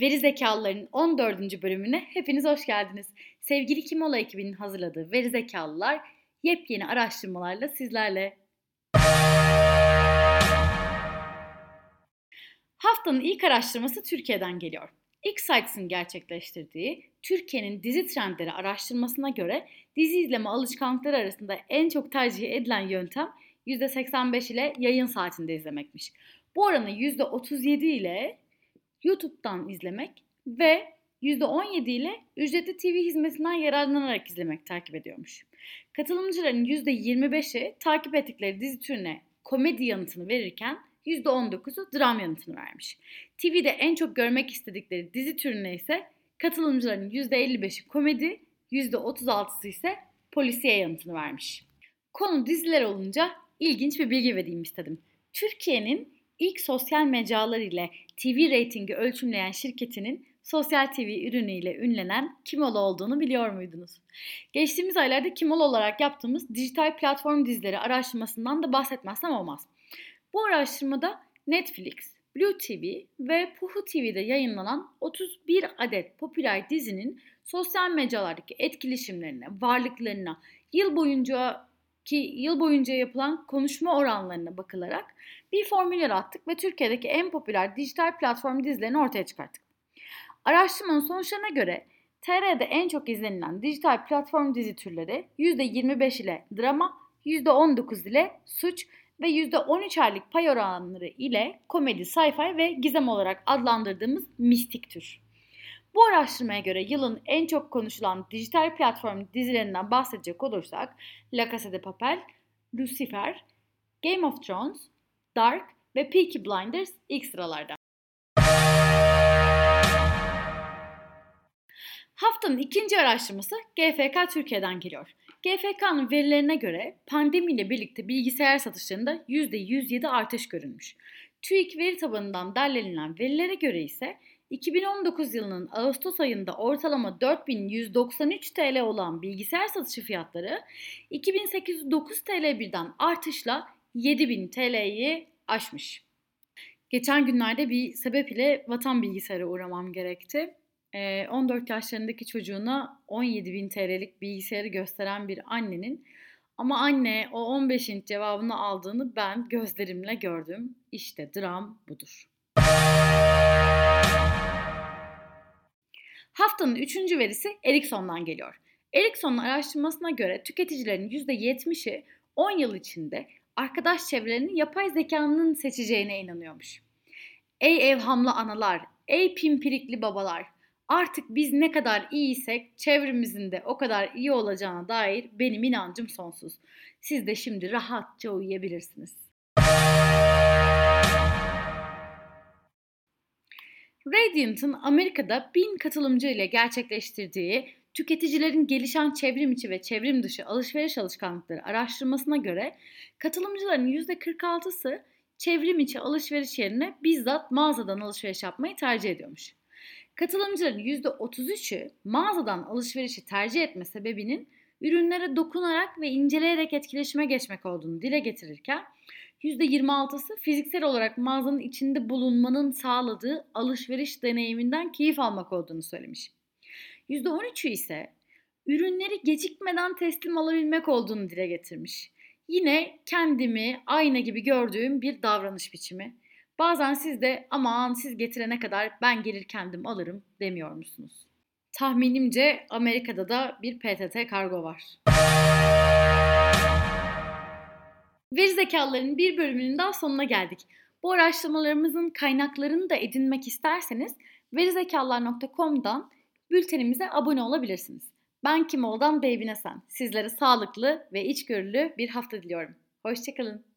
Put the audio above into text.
Veri Zekalıların 14. bölümüne hepiniz hoş geldiniz. Sevgili Kimola ekibinin hazırladığı Veri Zekalılar yepyeni araştırmalarla sizlerle. Haftanın ilk araştırması Türkiye'den geliyor. X-Sites'ın gerçekleştirdiği Türkiye'nin dizi trendleri araştırmasına göre dizi izleme alışkanlıkları arasında en çok tercih edilen yöntem %85 ile yayın saatinde izlemekmiş. Bu oranı %37 ile YouTube'dan izlemek ve %17 ile ücretli TV hizmetinden yararlanarak izlemek takip ediyormuş. Katılımcıların %25'i takip ettikleri dizi türüne komedi yanıtını verirken %19'u dram yanıtını vermiş. TV'de en çok görmek istedikleri dizi türüne ise katılımcıların %55'i komedi, %36'sı ise polisiye yanıtını vermiş. Konu diziler olunca ilginç bir bilgi vereyim istedim. Türkiye'nin ilk sosyal mecralar ile TV reytingi ölçümleyen şirketinin sosyal TV ürünüyle ünlenen Kimol olduğunu biliyor muydunuz? Geçtiğimiz aylarda Kimol olarak yaptığımız dijital platform dizileri araştırmasından da bahsetmezsem olmaz. Bu araştırmada Netflix, Blue TV ve Puhu TV'de yayınlanan 31 adet popüler dizinin sosyal mecralardaki etkileşimlerine, varlıklarına, yıl boyunca ki yıl boyunca yapılan konuşma oranlarına bakılarak bir formül yarattık ve Türkiye'deki en popüler dijital platform dizilerini ortaya çıkarttık. Araştırmanın sonuçlarına göre TR'de en çok izlenilen dijital platform dizi türleri %25 ile drama, %19 ile suç ve %13 aylık pay oranları ile komedi, sci-fi ve gizem olarak adlandırdığımız mistik tür. Bu araştırmaya göre yılın en çok konuşulan dijital platform dizilerinden bahsedecek olursak La Casa de Papel, Lucifer, Game of Thrones, Dark ve Peaky Blinders ilk sıralarda. Haftanın ikinci araştırması GFK Türkiye'den geliyor. GFK'nın verilerine göre pandemiyle birlikte bilgisayar satışlarında %107 artış görülmüş. TÜİK veri tabanından derlenilen verilere göre ise 2019 yılının Ağustos ayında ortalama 4193 TL olan bilgisayar satışı fiyatları 2809 TL birden artışla 7000 TL'yi aşmış. Geçen günlerde bir sebep ile vatan bilgisayara uğramam gerekti. 14 yaşlarındaki çocuğuna 17 bin TL'lik bilgisayarı gösteren bir annenin ama anne o 15 inç cevabını aldığını ben gözlerimle gördüm. İşte dram budur. Haftanın üçüncü verisi Ericsson'dan geliyor. Ericsson'un araştırmasına göre tüketicilerin %70'i 10 yıl içinde arkadaş çevrelerini yapay zekanın seçeceğine inanıyormuş. Ey evhamlı analar, ey pimpirikli babalar, artık biz ne kadar iyiysek çevremizin de o kadar iyi olacağına dair benim inancım sonsuz. Siz de şimdi rahatça uyuyabilirsiniz. Radiant'ın Amerika'da bin katılımcı ile gerçekleştirdiği tüketicilerin gelişen çevrim içi ve çevrim dışı alışveriş alışkanlıkları araştırmasına göre katılımcıların %46'sı çevrim içi alışveriş yerine bizzat mağazadan alışveriş yapmayı tercih ediyormuş. Katılımcıların %33'ü mağazadan alışverişi tercih etme sebebinin ürünlere dokunarak ve inceleyerek etkileşime geçmek olduğunu dile getirirken %26'sı fiziksel olarak mağazanın içinde bulunmanın sağladığı alışveriş deneyiminden keyif almak olduğunu söylemiş. %13'ü ise ürünleri gecikmeden teslim alabilmek olduğunu dile getirmiş. Yine kendimi ayna gibi gördüğüm bir davranış biçimi. Bazen siz de aman siz getirene kadar ben gelir kendim alırım demiyor musunuz? Tahminimce Amerika'da da bir PTT kargo var. Veri zekaların bir bölümünün daha sonuna geldik. Bu araştırmalarımızın kaynaklarını da edinmek isterseniz verizekalar.com'dan bültenimize abone olabilirsiniz. Ben Kimol'dan Beybine Sen. Sizlere sağlıklı ve içgörülü bir hafta diliyorum. Hoşçakalın.